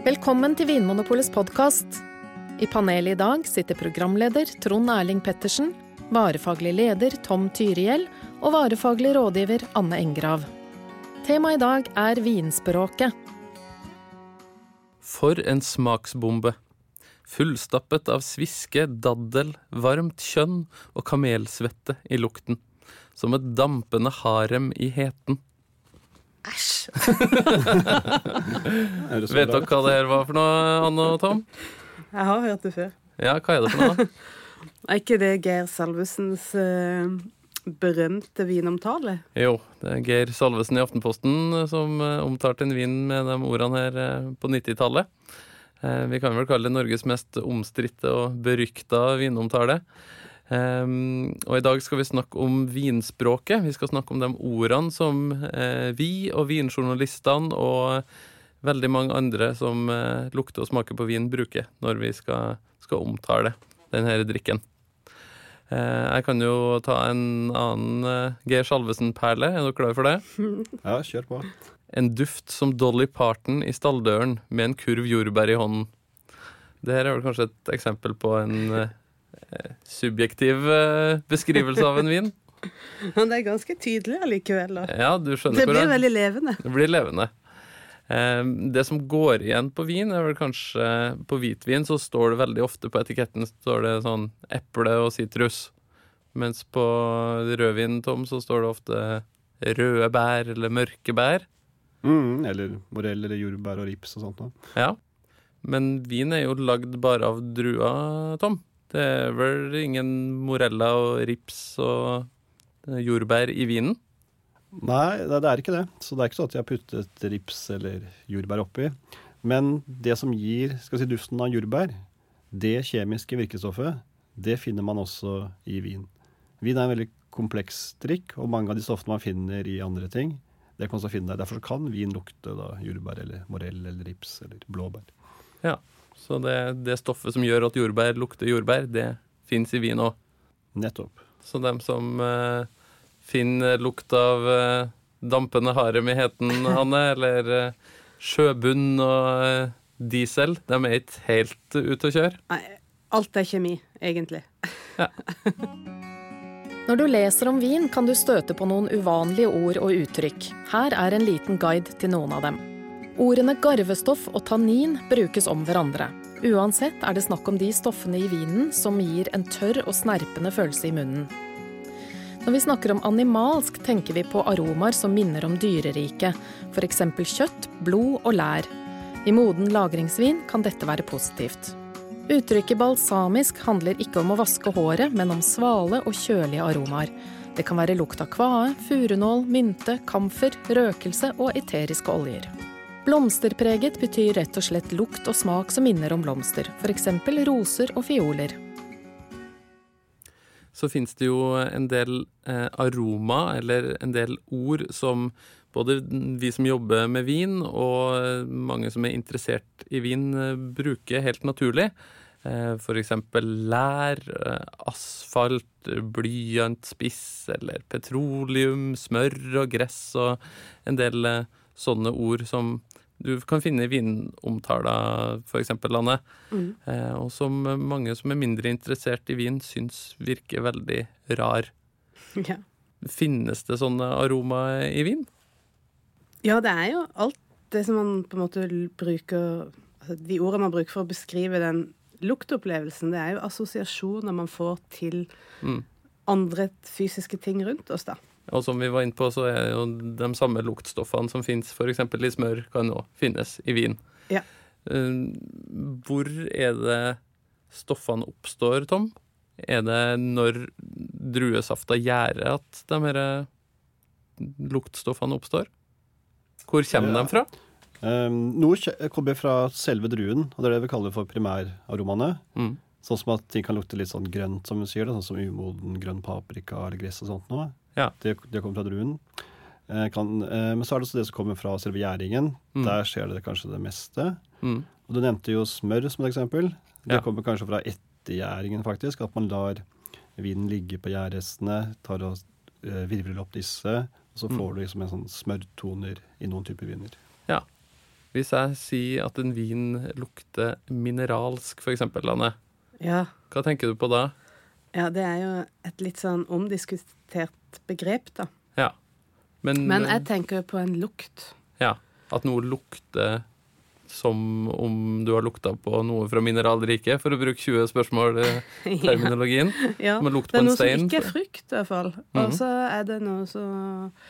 Velkommen til Vinmonopolets podkast. I panelet i dag sitter programleder Trond Erling Pettersen, varefaglig leder Tom Tyrihjell og varefaglig rådgiver Anne Engrav. Temaet i dag er vinspråket. For en smaksbombe. Fullstappet av sviske, daddel, varmt kjønn og kamelsvette i lukten. Som et dampende harem i heten. Æsj! Vet dere hva det her var for noe, Anne og Tom? Jeg har hørt det før. Ja, hva er det for noe? Er ikke det Geir Salvesens uh, berømte vinomtale? Jo, det er Geir Salvesen i Aftenposten som uh, omtalte en vin med de ordene her uh, på 90-tallet. Eh, vi kan vel kalle det Norges mest omstridte og berykta vinomtale. Um, og i dag skal vi snakke om vinspråket. Vi skal snakke om de ordene som uh, vi og vinjournalistene og veldig mange andre som uh, lukter og smaker på vin, bruker når vi skal, skal omtale denne drikken. Eh, jeg kan jo ta en annen Geir Salvesen-perle. Er dere klare for det? Ja, kjør på. En duft som Dolly Parton i stalldøren med en kurv jordbær i hånden. Det her er vel kanskje et eksempel på en subjektiv eh, beskrivelse av en vin. Men det er ganske tydelig allikevel. Ja, du skjønner Det blir jeg- veldig levende. Det blir levende. Eh, Det som går igjen på vin, er vel kanskje På hvitvin så står det veldig ofte på etiketten står det sånn eple og sitrus. Mens på rødvin, Tom, så står det ofte røde bær eller mørke bær. Mm, eller morell eller jordbær og rips og sånt. noe. Ja. Men vin er jo lagd bare av druer, Tom. Det er vel ingen morella og rips og eh, jordbær i vinen? Nei, det, er ikke det. Så det er ikke sånn at jeg har puttet rips eller jordbær oppi. Men det som gir skal si, duften av jordbær, det kjemiske virkestoffet, det finner man også i vin. Vin er en veldig kompleks drikk, og mange av de stoffene man finner i andre ting, det kan man også finne der. Derfor kan vin lukte da, jordbær eller morell eller rips eller blåbær. Ja. Så det, det stoffet som gjør at jordbær lukter jordbær, det fins i vin òg. Nettopp. Så dem som eh, finner lukt av eh, dampende harem i heten, Hanne, eller eh, sjøbunn og eh, diesel, de er ikke helt ute å kjøre. Nei, alt er kjemi, egentlig. Når du leser om vin, kan du støte på noen uvanlige ord og uttrykk. Her er en liten guide til noen av dem. Ordene garvestoff og tannin brukes om hverandre. Uansett er det snakk om de stoffene i vinen som gir en tørr og snerpende følelse i munnen. Når vi snakker om animalsk, tenker vi på aromaer som minner om dyreriket, f.eks. kjøtt, blod og lær. I moden lagringsvin kan dette være positivt. Uttrykket balsamisk handler ikke om å vaske håret, men om svale og kjølige aromaer. Det kan være lukt av kvae, furunål, mynte, kamfer, røkelse og eteriske oljer. Blomsterpreget betyr rett og slett lukt og smak som minner om blomster, f.eks. roser og fioler. så finnes det jo en del eh, aroma, eller en del ord, som både vi som jobber med vin, og eh, mange som er interessert i vin, eh, bruker helt naturlig. Eh, eksempel lær, asfalt, asfalt, blyantspiss, eller petroleum, smør og gress, og en del eh, sånne ord som du kan finne i vinomtaler, eksempel, Anne. Eh, og som mange som er mindre interessert i vin, syns virker veldig rar. Ja. Finnes det sånne aromaer i vin? ja, det er jo alt det som man på en måte bruker altså De ordene man bruker for å beskrive den luktopplevelsen, det er jo assosiasjoner man får til Mm. andre fysiske ting rundt oss, da. Og som vi var inne på, så er jo de samme luktstoffene som fins f.eks. i smør, kan òg finnes i vin. Ja. Eh, Hvor er det stoffene oppstår, Tom? Er det når druesafta gjærer at de her luktstoffene oppstår? Hvor kommer Ja. de fra? Um, noe kommer fra selve druen, og det er det vi kaller for primæraromaene. Mm. Sånn som at ting kan lukte litt sånn grønt, som hun sier det, sånn som umoden grønn paprika eller gress og sånt noe. Ja. Det, det kommer fra druen. Eh, kan, eh, men så er det også det som kommer fra selve gjæringen. Mm. Der skjer det kanskje det meste. Mm. Og du nevnte jo smør som et eksempel. Det Ja. kommer kanskje fra ettergjæringen, faktisk. At man lar vinen ligge på gjærrestene, tar og eh, virvler opp disse, og så Mm. får du liksom en sånn smørtoner i noen typer viner. Ja. Hvis jeg sier at en vin lukter mineralsk, for eksempel, Anne, Ja. hva tenker du på da? Ja, det er jo et litt sånn omdiskutert begrep, da. Ja. Men, Men jeg tenker jo på en lukt. ja, at noe lukter som om du har lukta på noe fra mineralriket, for å bruke 20 spørsmål-terminologien. Ja. Som har lukt Det er noe som ikke er frukt, i hvert fall. Mhm. Og så er det noe som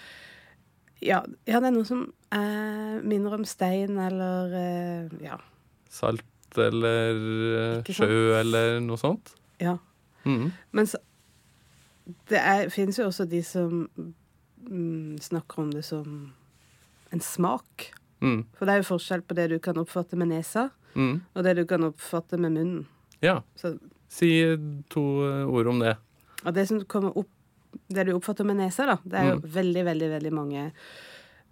ja, ja, det er noe som eh, minner om stein eller eh, Ja. Salt eller eh, sjø eller noe sånt. ja. Mhm. Men så Det fins jo også de som mm, snakker om det som en smak. Mm. For det er jo forskjell på det du kan oppfatte med nesa, Mm. og det du kan oppfatte med munnen. Ja. Så, Si to eh, ord om det. og det som kommer opp Det du oppfatter med nesa, da, det er jo Mm. veldig, veldig, veldig mange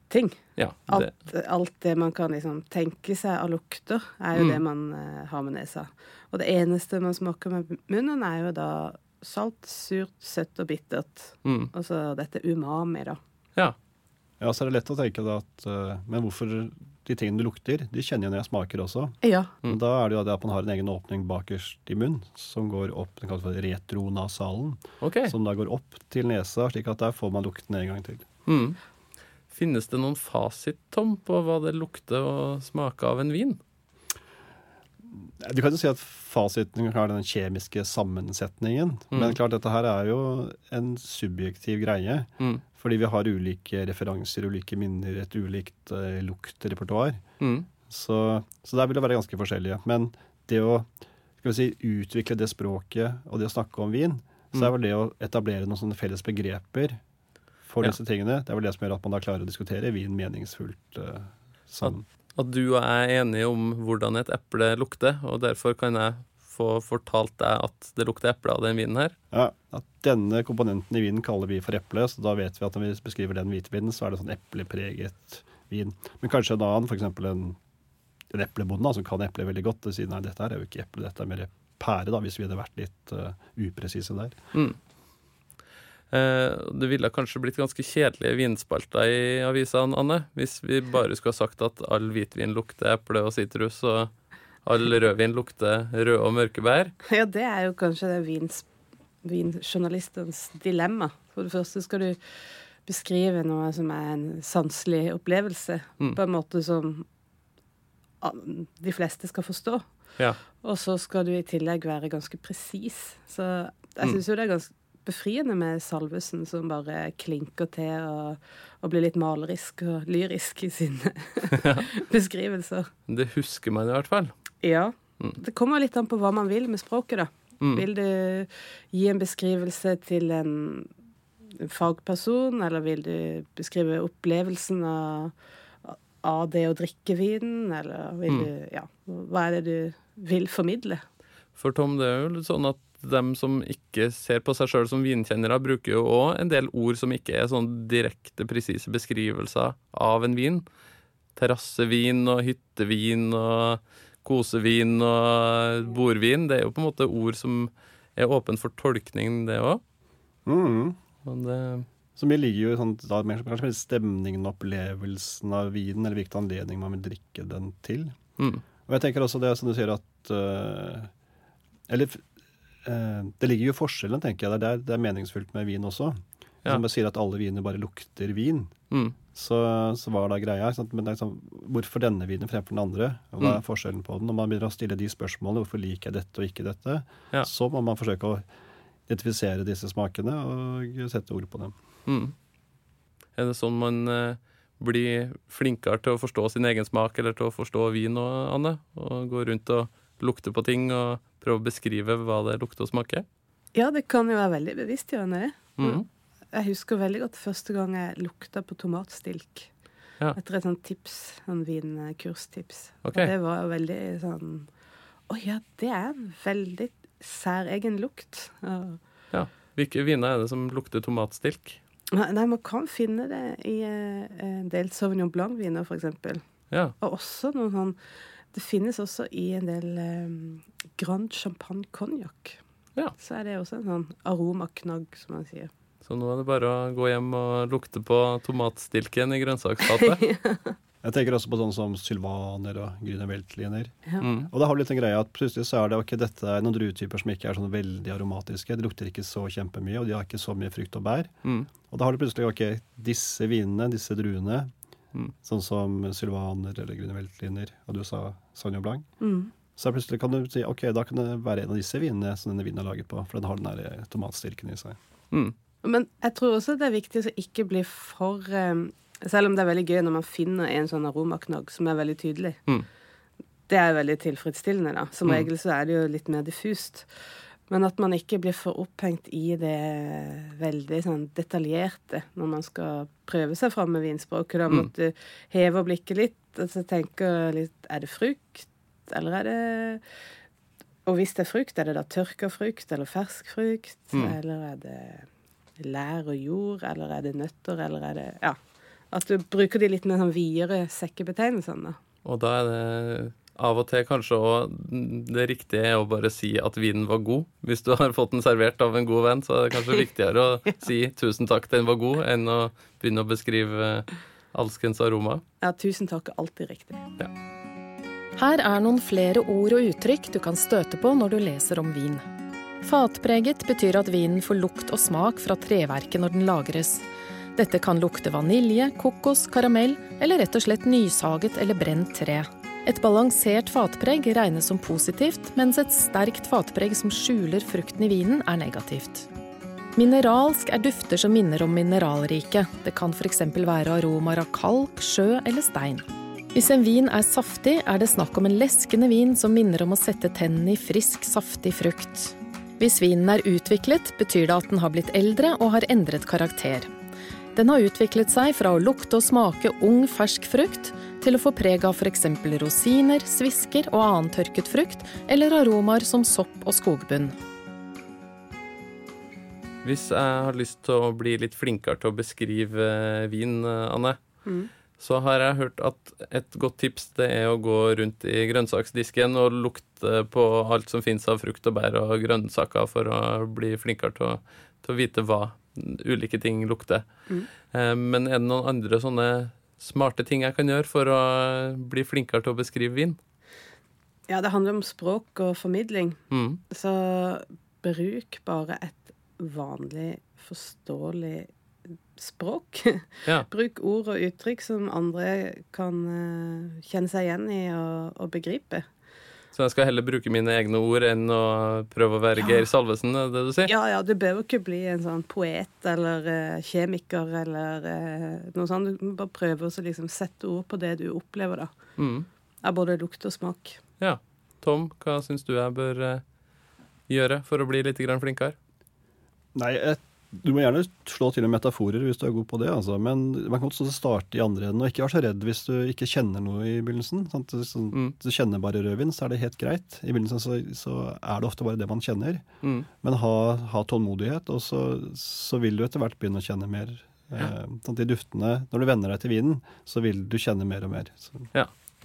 ting. Ja, det, Alt, alt det man kan liksom tenke seg av lukter, er jo Mm. det man eh, har med nesa. Og det eneste man smaker med munnen, er jo da salt, surt, søtt og bittert. mm. Og så dette umami, da. Ja. Ja, så er det lett å tenke da at uh, Men hvorfor de tingene du lukter, de kjenner jeg når jeg smaker også. Ja. Mm. Da er det jo det at man har en egen åpning bakerst i munnen, som går opp, den kalles for retronasalen, Okay. som da går opp til nesa, slik at der får man lukten en gang til. Mm. Finnes det noen fasit, Tom, på hva det lukter og smaker av en vin? Du kan jo si at fasiten har den kjemiske sammensetningen, Mm. men klart dette her er jo en subjektiv greie. Mm. Fordi vi har ulike referanser, ulike minner, et ulikt uh, luktrepertoar. Mm. Så, så der vil det være ganske forskjellige. Men det å si, utvikle det språket og det å snakke om vin, så er vel det å etablere noen sånne felles begreper for Ja. disse tingene, det er vel det som gjør at man da klarer å diskutere vin meningsfullt uh, sammen. At du og jeg er enige om hvordan et eple lukter, og derfor kan jeg få fortalt deg at det lukter eple av den vinen her. Ja, at denne komponenten i vinen kaller vi for eple, så da vet vi at når vi beskriver den hvitvinen, så er det sånn eplepreget vin. Men kanskje en annen, f.eks. en, en eplebonde som kan eple veldig godt, og sier nei, dette er jo ikke eple, dette er mer pære, da, hvis vi hadde vært litt uh, upresise der. Mm. Eh, det ville kanskje blitt ganske kjedelige vinspalter i avisene, Anne, hvis vi bare skulle ha sagt at all hvitvin lukter eple og sitrus, og all rødvin lukter røde og mørke bær. ja, det er jo kanskje det vins, vinjournalistens dilemma. For det første skal du beskrive noe som er en sanselig opplevelse, Mm. på en måte som de fleste skal forstå. Ja. Og så skal du i tillegg være ganske presis. Så jeg Mm. syns jo det er ganske befriende med Salvesen, som bare klinker til og, og blir litt malerisk og lyrisk i sine beskrivelser. Det husker man i hvert fall. Ja. Mm. Det kommer litt an på hva man vil med språket, da. Mm. Vil du gi en beskrivelse til en fagperson, eller vil du beskrive opplevelsen av, av det å drikke vinen, eller vil Mm. du Ja, hva er det du vil formidle? For Tom, det er jo litt sånn at dem som ikke ser på seg sjøl som vinkjennere, bruker jo òg en del ord som ikke er sånn direkte presise beskrivelser av en vin. Terrassevin og hyttevin og kosevin og bordvin. Det er jo på en måte ord som er åpent for tolkning, det òg. Mm. Det, Så mye ligger jo i sånn, da, mer, kanskje mer stemningen og opplevelsen av vinen, eller hvilken anledning man vil drikke den til. mm, Og jeg tenker også det som du sier at øh, Eller øh, det ligger jo i forskjellen, tenker jeg. Det er, det er meningsfullt med vin også. Ja. Som sier at alle viner bare lukter vin. mm, Så, så var da greia. Men liksom, hvorfor denne vinen fremfor den andre? Og hva Mm. er forskjellen på den? Når man begynner å stille de spørsmålene, hvorfor liker jeg dette og ikke dette, Ja. så må man forsøke å identifisere disse smakene og sette ord på dem. mm. Er det sånn man eh, blir flinkere til å forstå sin egen smak, eller til å forstå vin og Anne? Og gå rundt og lukte på ting og prøve å beskrive hva det lukter og smaker? Ja, det kan jo være veldig bevisstgjørende, det. Mm. Jeg husker veldig godt første gang jeg lukta på tomatstilk. Ja. Etter et sånt tips, sånn vinkurstips. Okay. Og det var veldig sånn Å ja, det er en veldig særegen lukt. Ja. Hvilke viner er det som lukter tomatstilk? Nei, nei, man kan finne det i eh, en del Sauvignon Blanc-viner, eksempel. Ja. Og også noen sånn Det finnes også i en del um, Grand Champagne Cognac. Ja. Så er det også en sånn aromaknagg, som man sier. Så nå er det bare å gå hjem og lukte på tomatstilken i grønnsaksfatet. Jeg tenker også på sånn som sylvaner og grünerweltliner. Ja. Mm. Og det har litt en greie at plutselig så er det ok, dette er noen druetyper som ikke er sånn veldig aromatiske. Det lukter ikke så kjempemye, og de har ikke så mye frukt og bær. Mm. Og da har du plutselig ok, disse vinene, disse druene, Mm. sånn som sylvaner eller grüne veltliner, og du sa Sauvignon Blanc, Mm. så plutselig kan du si ok, da kan det være en av disse vinene som denne vinen er laget på, for den har den der eh, tomatstyrken i seg. Mm. Men jeg tror også det er viktig å ikke bli for eh, Selv om det er veldig gøy når man finner en sånn aromaknagg som er veldig tydelig. Mm. Det er veldig tilfredsstillende, da. Som Mm. regel så er det jo litt mer diffust. Men at man ikke blir for opphengt i det veldig sånn detaljerte når man skal prøve seg fram med vinspråket. Da Mm. måtte du heve blikket litt og så tenke litt Er det frukt, eller er det Og hvis det er frukt, er det da tørka frukt eller fersk frukt? Mm. Eller er det lær og jord, eller er det nøtter, eller er det Ja. At du bruker de litt mer sånn videre sekkebetegnelsene, da. Og da er det av og til kanskje òg det riktige er å bare si at vinen var god. Hvis du har fått den servert av en god venn, så er det kanskje viktigere å si 'tusen takk, den var god', enn å begynne å beskrive alskens aroma. Ja, tusen takk er alltid riktig. Her er noen flere ord og uttrykk du kan støte på når du leser om vin. Fatpreget betyr at vinen får lukt og smak fra treverket når den lagres. Dette kan lukte vanilje, kokos, karamell eller rett og slett nysaget eller brent tre. Et balansert fatpreg regnes som positivt, mens et sterkt fatpreg som skjuler frukten i vinen, er negativt. Mineralsk er dufter som minner om mineralriket. Det kan f.eks. være aromaer av kalk, sjø eller stein. Hvis en vin er saftig, er det snakk om en leskende vin som minner om å sette tennene i frisk, saftig frukt. Hvis vinen er utviklet, betyr det at den har blitt eldre og har endret karakter. Den har utviklet seg fra å lukte og smake ung, fersk frukt til å få preg av f.eks. rosiner, svisker og annen tørket frukt, eller aromaer som sopp og skogbunn. Hvis jeg har lyst til å bli litt flinkere til å beskrive vin, Anne, Mm. så har jeg hørt at et godt tips det er å gå rundt i grønnsaksdisken og lukte på alt som finnes av frukt og bær og grønnsaker for å bli flinkere til å, til å vite hva ulike ting lukter. Mm. Eh, Men er det noen andre sånne smarte ting jeg kan gjøre for å bli flinkere til å beskrive vin? Ja, det handler om språk og formidling. Mm. Så bruk bare et vanlig, forståelig språk. Ja. Bruk ord og uttrykk som andre kan eh, kjenne seg igjen i og, og begripe. Så jeg skal heller bruke mine egne ord enn å prøve å være Ja. Geir Salvesen, er det du sier? Ja, ja, du behøver ikke bli en sånn poet eller uh, kjemiker eller uh, noe sånt. Du må bare prøve å liksom sette ord på det du opplever, da. Mm. Av både lukt og smak. Ja. Tom, hva syns du jeg bør uh, gjøre for å bli litt grann flinkere? Nei, et, du må gjerne slå til med metaforer hvis du er god på det, altså. Men man kan også starte i andre enden, og ikke være så redd hvis du ikke kjenner noe i begynnelsen. Sant? Du- Mm. du kjenner bare rødvin, så er det helt greit. I begynnelsen så, så er det ofte bare det man kjenner. Mm. Men ha, ha tålmodighet, og så, så vil du etter hvert begynne å kjenne mer. Eh, sånn, De duftene, Når du venner deg til vinen, så vil du kjenne mer og mer. Så,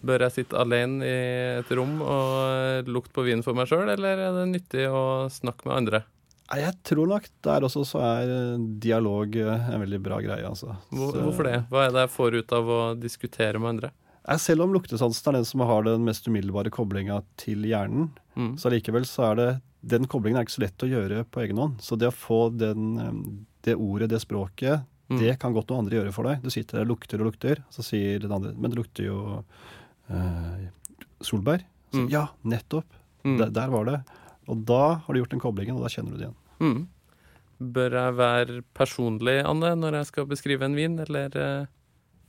Bør jeg sitte alene i et rom og lukte på vinen for meg sjøl, eller er det nyttig å snakke med andre? Jeg tror nok der også så er eh, dialog eh, en veldig bra greie, altså. Hvor, hvorfor det? Hva er det jeg får ut av å diskutere med andre? Selv om luktesansen er den som har den mest umiddelbare koblinga til hjernen, Mm. så allikevel så er det Den koblingen er ikke så lett å gjøre på egen hånd. Så det å få den, det ordet, det språket, Mm. det kan godt noen andre gjøre for deg. Du sitter der og lukter og lukter, så sier den andre Men det lukter jo eh, solbær. Så, Mm. Ja, nettopp. Mm. Der, der var det. Og da har du gjort den koblingen, og da kjenner du det igjen. Mm. Bør jeg være personlig, Anne, når jeg skal beskrive en vin, eller eh,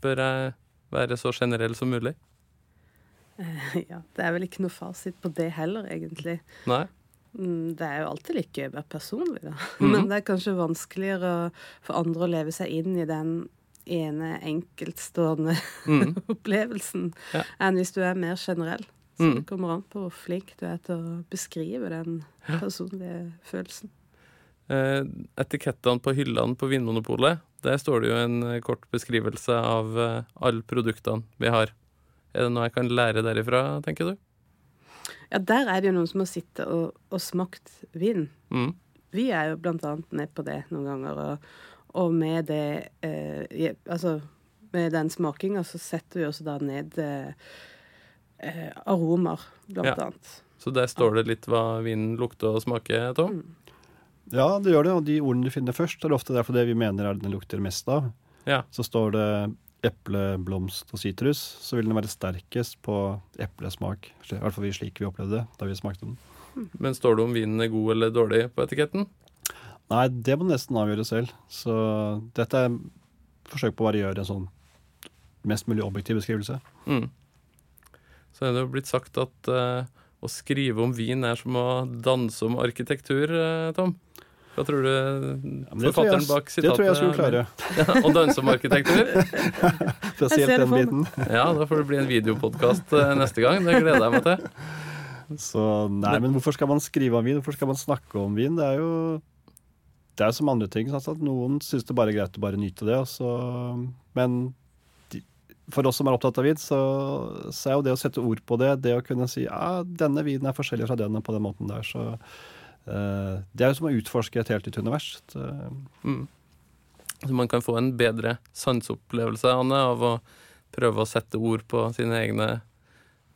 bør jeg være så generell som mulig? ja, det er vel ikke noe fasit på det heller, egentlig. Nei? Mm, Det er jo alltid like gøy å være personlig, da. Mhm. Men det er kanskje vanskeligere for andre å leve seg inn i den ene enkeltstående Mm. opplevelsen Ja. enn hvis du er mer generell. Så Mm. det kommer an på hvor flink du er til å beskrive den personlige følelsen. Eh, etikettene på hyllene på Vinmonopolet, der står det jo en eh, kort beskrivelse av eh, alle produktene vi har. Er det noe jeg kan lære derifra, tenker du? Ja, der er det jo noen som har sittet og, og smakt vin. Mm. Vi er jo blant annet med på det noen ganger, og, og med det eh, Altså med den smakinga, så setter vi også da ned eh, eh, aromer, blant Ja. annet. Så der står det litt hva vinen lukter og smaker, Tom. Ja, det gjør det. Og de ordene du finner først, er ofte derfor det vi mener er det den lukter mest av. Ja. Så står det eple, blomst og sitrus, så vil den være sterkest på eplesmak. I hvert fall slik vi opplevde det da vi smakte den. Men står det om vinen er god eller dårlig på etiketten? Nei, det må du nesten avgjøre selv. Så dette er forsøk på å bare gjøre en sånn mest mulig objektiv beskrivelse. Mm. Så er det jo blitt sagt at uh, å skrive om vin er som å danse om arkitektur, uh, Tom. Hva tror du Ja, forfatteren tror jeg, bak det tror jeg skulle klare. Ja, å danse om arkitektur? Spesielt Jeg ser det den biten. Ja, da får det bli en videopodkast neste gang. Det gleder jeg meg til. Så nei, men hvorfor skal man skrive om vin? Hvorfor skal man snakke om vin? Det er jo det er som andre ting. Sånn At noen syns det bare er greit å bare nyte det. Og så, men for oss som er opptatt av vin, så, så er jo det å sette ord på det, det å kunne si ja, denne vinen er forskjellig fra denne på den måten der, så uh, Det er jo som å utforske et helt nytt univers. Mm. Så man kan få en bedre sanseopplevelse, Anne, av å prøve å sette ord på sine egne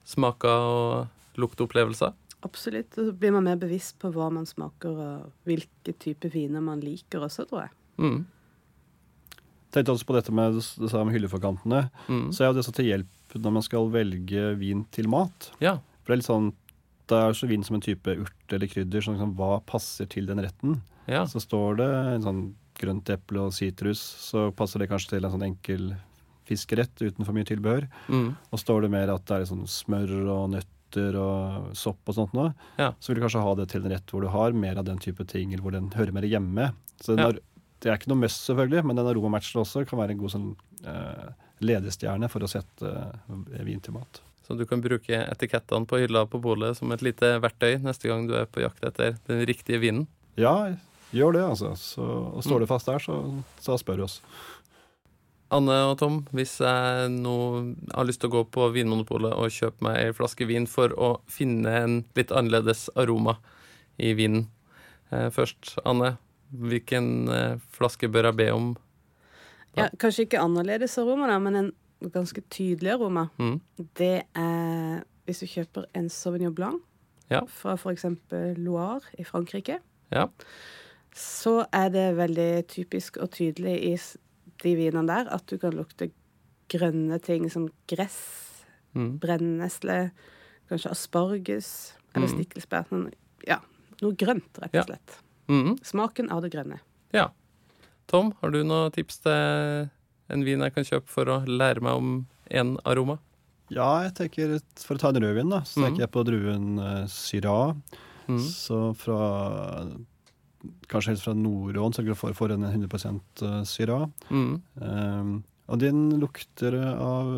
smaker og lukteopplevelser. Absolutt. Og så blir man mer bevisst på hva man smaker, og hvilke typer viner man liker også, tror jeg. Mm. Tenkte også på dette med det med hylleforkantene. Mm. Så er jo det så til hjelp når man skal velge vin til mat. Ja. For det er litt sånn Det er så vin som en type urt eller krydder. Sånn, liksom, hva passer til den retten? ja. Så står det en sånn grønt eple og sitrus, så passer det kanskje til en sånn enkel fiskerett uten for mye tilbehør. Mm. Og står det mer at det er sånn smør og nøtter og sopp og sånt noe, Ja. så vil du kanskje ha det til en rett hvor du har mer av den type ting, eller hvor den hører mer hjemme. Så den Ja. har, det er ikke noe must, selvfølgelig, men den aromamatchen også kan være en god sånn eh, ledestjerne for å sette eh, vin til mat. Så du kan bruke etikettene på hylla på polet som et lite verktøy neste gang du er på jakt etter den riktige vinen. Ja, gjør det, altså. Så, og står det fast der, så, så spør oss. Anne og Tom, hvis jeg nå har lyst til å gå på Vinmonopolet og kjøpe meg ei flaske vin for å finne en litt annerledes aroma i vinen eh, Først, Anne, hvilken eh, flaske bør jeg be om? Ja, kanskje ikke annerledes aroma, da, men en ganske tydelig aroma. Mm. Det er hvis du kjøper en Sauvignon Blanc Ja. fra f.eks. Loire i Frankrike. Ja. Så er det veldig typisk og tydelig i de vinene der at du kan lukte grønne ting som gress, Mm. brennesle, kanskje asparges eller Mm. stikkelsbær. Ja, noe grønt, rett og slett. Mm. Smaken av det grønne. ja. Tom, har du noen tips til en vin jeg kan kjøpe for å lære meg om én aroma? Ja, jeg tenker, for å ta en rødvin, da, så tenker jeg på druen uh, Syrah. Mm. Så fra Kanskje helt fra Nordåen, så du får for en 100% Syrah. Mm. Um, og den lukter av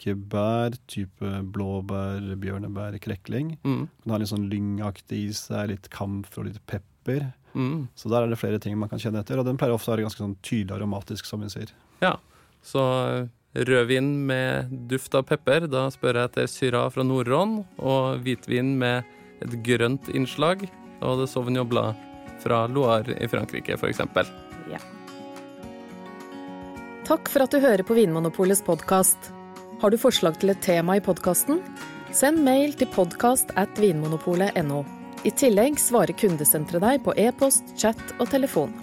mørkebær, type blåbær, bjørnebær, krekling. Mm. Den har litt sånn lyngaktig i seg, litt kamfer og litt pepper. Mm. Så der er det flere ting man kan kjenne etter. Og den pleier ofte å være ganske sånn tydelig aromatisk, som vi sier. Ja, så rødvin med duft av pepper, da spør jeg etter syra fra Nord-Ron, og hvitvin med et grønt innslag, og det Sauvignon Blad fra Loire i Frankrike, f.eks. Ja. Takk for at du hører på Vinmonopolets podkast. Har du forslag til et tema i podkasten? Send mail til podkast at vinmonopolet.no. I tillegg svarer kundesenteret deg på e-post, chat og telefon.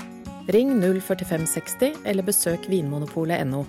Ring 04560 eller besøk vinmonopolet.no.